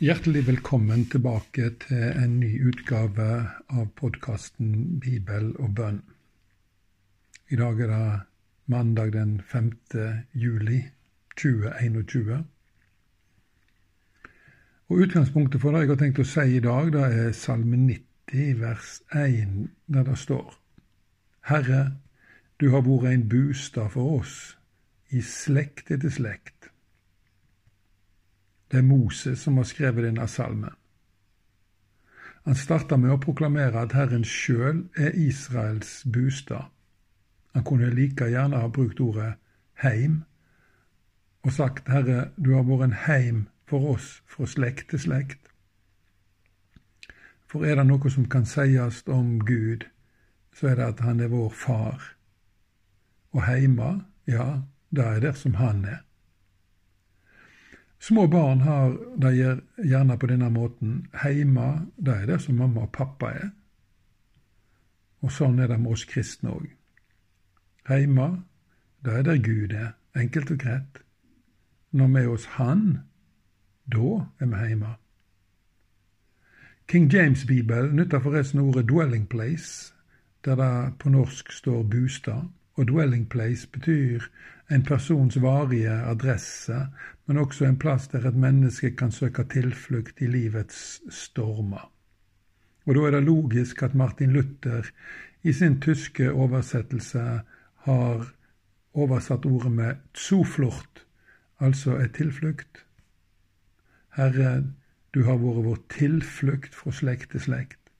Hjertelig velkommen tilbake til en ny utgave av podkasten Bibel og bønn. I dag er det mandag den 5. juli 2021. Og Utgangspunktet for det jeg har tenkt å si i dag, det er Salme 90, vers 1, der det står Herre, du har vært en bostad for oss i slekt etter slekt. Det er Moses som har skrevet denne salmen. Han starta med å proklamere at Herren sjøl er Israels bostad. Han kunne like gjerne ha brukt ordet heim og sagt, Herre, du har vært en heim for oss fra slekt til slekt. For er det noe som kan sies om Gud, så er det at han er vår far. Og heima, ja, det er der som han er. Små barn har det gjerne på denne måten. Heima, det er det som mamma og pappa er. Og sånn er det med oss kristne òg. Heima, det er der Gud er, enkelt og greit. Når vi er hos Han, da er vi heima. King James' bibel nytter forresten ordet 'dwelling place', der det på norsk står 'bostad'. Og dwelling place betyr en persons varige adresse, men også en plass der et menneske kan søke tilflukt i livets stormer. Og da er det logisk at Martin Luther i sin tyske oversettelse har oversatt ordet med 'zuflucht', altså et tilflukt. Herre, du har vært vår tilflukt fra slekt til slekt.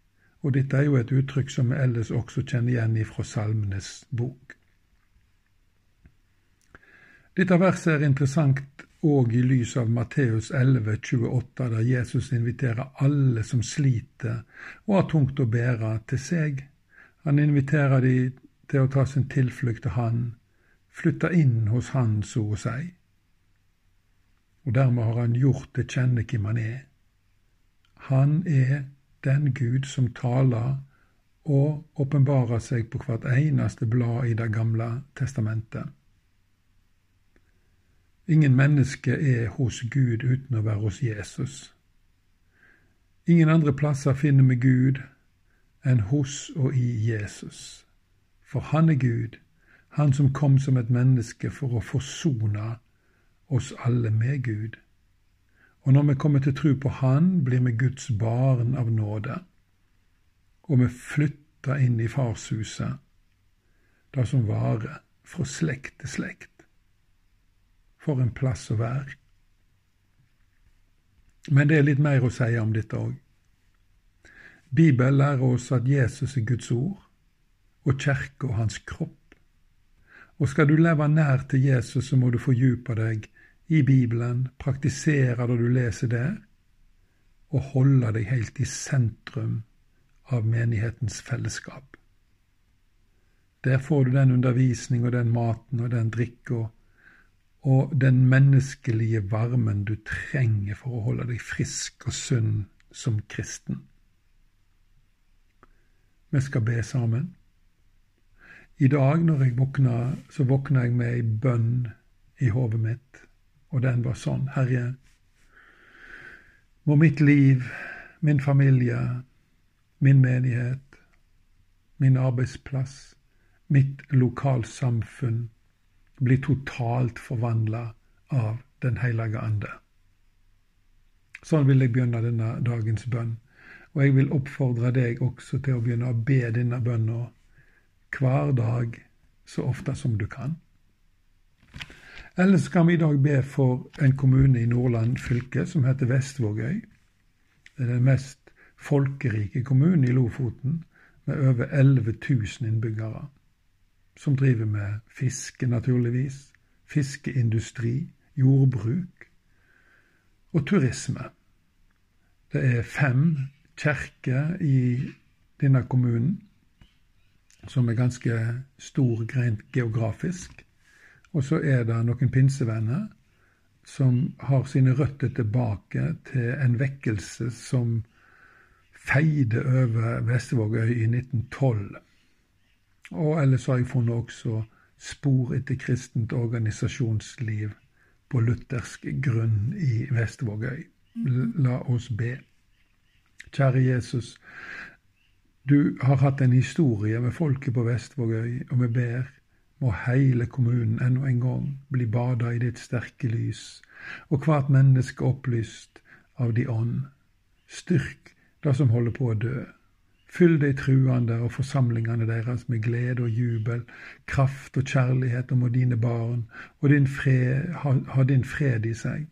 Og dette er jo et uttrykk som vi ellers også kjenner igjen fra Salmenes bok. Dette verset er interessant òg i lys av Matteus 11, 28, der Jesus inviterer alle som sliter og har tungt å bære, til seg. Han inviterer de til å ta sin tilflukt til Han, flytte inn hos Han, så å si. Og dermed har han gjort det kjenne hvem han er. Han er den Gud som taler og åpenbarer seg på hvert eneste blad i Det gamle testamentet. Ingen menneske er hos Gud uten å være hos Jesus. Ingen andre plasser finner vi Gud enn hos og i Jesus. For han er Gud, han som kom som et menneske for å forsone oss alle med Gud. Og når vi kommer til tro på Han, blir vi Guds barn av nåde. Og vi flytter inn i farshuset, det som varer fra slekt til slekt. For en plass å være. Men det er litt mer å si om dette òg. Bibelen lærer oss at Jesus er Guds ord, og kirka hans kropp. Og skal du leve nær til Jesus, så må du fordype deg i Bibelen, praktisere det du leser der, og holde deg helt i sentrum av menighetens fellesskap. Der får du den undervisning og den maten og den drikka og den menneskelige varmen du trenger for å holde deg frisk og sunn som kristen. Vi skal be sammen. I dag når jeg våkna, så våkna jeg med ei bønn i hodet mitt, og den var sånn, Herre, må mitt liv, min familie, min menighet, min arbeidsplass, mitt lokalsamfunn blir totalt forvandla av Den hellige ande. Sånn vil jeg begynne denne dagens bønn. Og jeg vil oppfordre deg også til å begynne å be denne bønna hver dag så ofte som du kan. Ellers kan vi i dag be for en kommune i Nordland fylke som heter Vestvågøy. Det er den mest folkerike kommunen i Lofoten, med over 11 000 innbyggere som driver med fiske, naturligvis, fiskeindustri, jordbruk og turisme. Det er fem kjerker i denne kommunen, som er ganske stor rent geografisk. Og så er det noen pinsevenner som har sine røtter tilbake til en vekkelse som feide over Vestvågøy i 1912. Og ellers har jeg funnet også spor etter kristent organisasjonsliv på luthersk grunn i Vestvågøy. La oss be. Kjære Jesus, du har hatt en historie med folket på Vestvågøy, og vi ber må hele kommunen ennå en gang bli bada i ditt sterke lys, og hvert menneske opplyst av di ånd. Styrk det som holder på å dø. Fyll de truende og forsamlingene deres med glede og jubel, kraft og kjærlighet, og må dine barn og din fred, ha, ha din fred i seg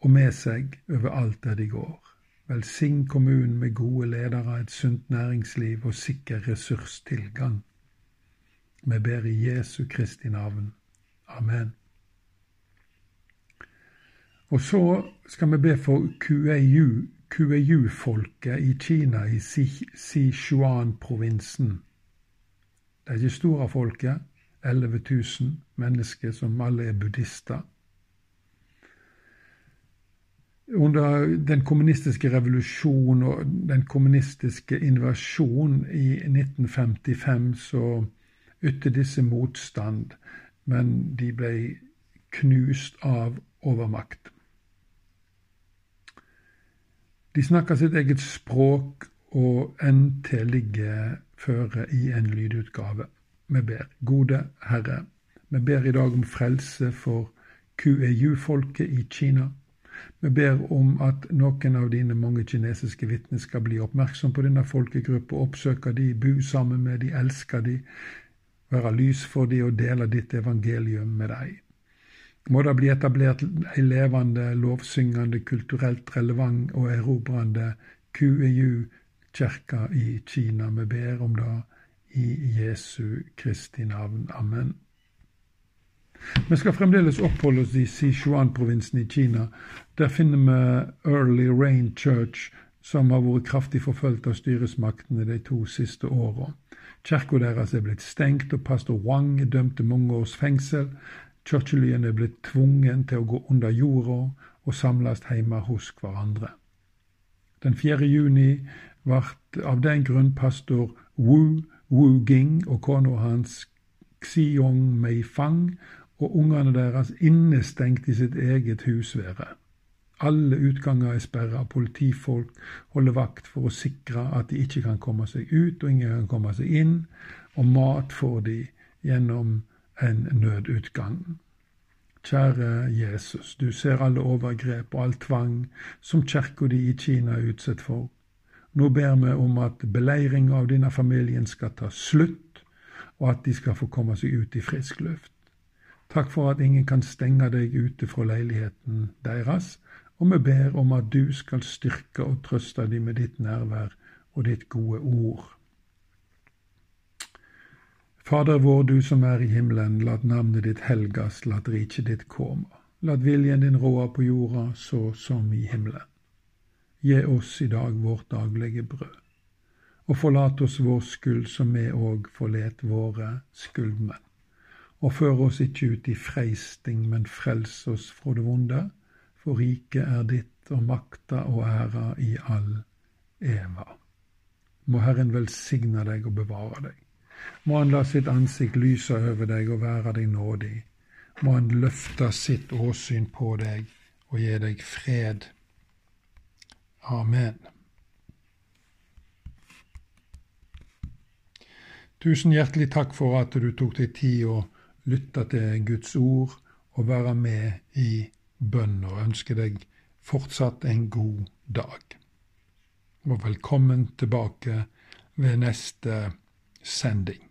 og med seg overalt der de går. Velsign kommunen med gode ledere, et sunt næringsliv og sikker ressurstilgang. Vi ber i Jesu Kristi navn. Amen. Og så skal vi be for QAU-folket i Kina, i Sichuan-provinsen. Det er ikke store folket, 11 000 mennesker som alle er buddhister. Under den kommunistiske revolusjonen og den kommunistiske invasjonen i 1955 så ytte disse motstand, men de ble knust av overmakt. De snakker sitt eget språk, og NT ligger føre i en lydutgave. Vi ber, gode Herre, vi ber i dag om frelse for QEU-folket i Kina. Vi ber om at noen av dine mange kinesiske vitner skal bli oppmerksom på denne folkegruppa, oppsøke de, bo sammen med de, elske de, være lys for de og dele ditt evangelium med deg. Må det bli etablert ei levende, lovsyngende, kulturelt relevant og erobrende QEU-kirke i Kina. Vi ber om det i Jesu Kristi navn. Amen. Vi skal fremdeles oppholde oss i Sichuan-provinsen i Kina. Der finner vi Early Rain Church, som har vært kraftig forfulgt av styresmaktene de to siste åra. Kirka deres er blitt stengt, og pastor Wang er dømt til mange års fengsel. Churchillyen ble tvungen til å gå under jorda og samles hjemme hos hverandre. Den 4. juni ble av den grunn pastor Wu Wu Ging og kona hans Xiong Mei Fang og ungene deres innestengt i sitt eget husvære. Alle utganger er sperra, politifolk holder vakt for å sikre at de ikke kan komme seg ut, og ingen kan komme seg inn, og mat får de gjennom en nødutgang. Kjære Jesus, du ser alle overgrep og all tvang som kirka di i Kina er utsatt for. Nå ber vi om at beleiringa av denne familien skal ta slutt, og at de skal få komme seg ut i frisk luft. Takk for at ingen kan stenge deg ute fra leiligheten deres, og vi ber om at du skal styrke og trøste dem med ditt nærvær og ditt gode ord. Fader vår, du som er i himmelen, lat navnet ditt helgas, lat riket ditt komme. Lat viljen din råde på jorda så som i himmelen. Gi oss i dag vårt daglige brød, og forlat oss vår skyld som vi òg forlet våre skyldmenn og før oss ikke ut i freisting, men frels oss fra det vonde, for riket er ditt og makta og æra i all eva. Må Herren velsigne deg og bevare deg. Må Han la sitt ansikt lyse over deg og være deg nådig. Må Han løfte sitt åsyn på deg og gi deg fred. Amen. Tusen hjertelig takk for at du tok deg tid å lytte til Guds ord og være med i bønn. Og ønsker deg fortsatt en god dag. Og velkommen tilbake ved neste sending.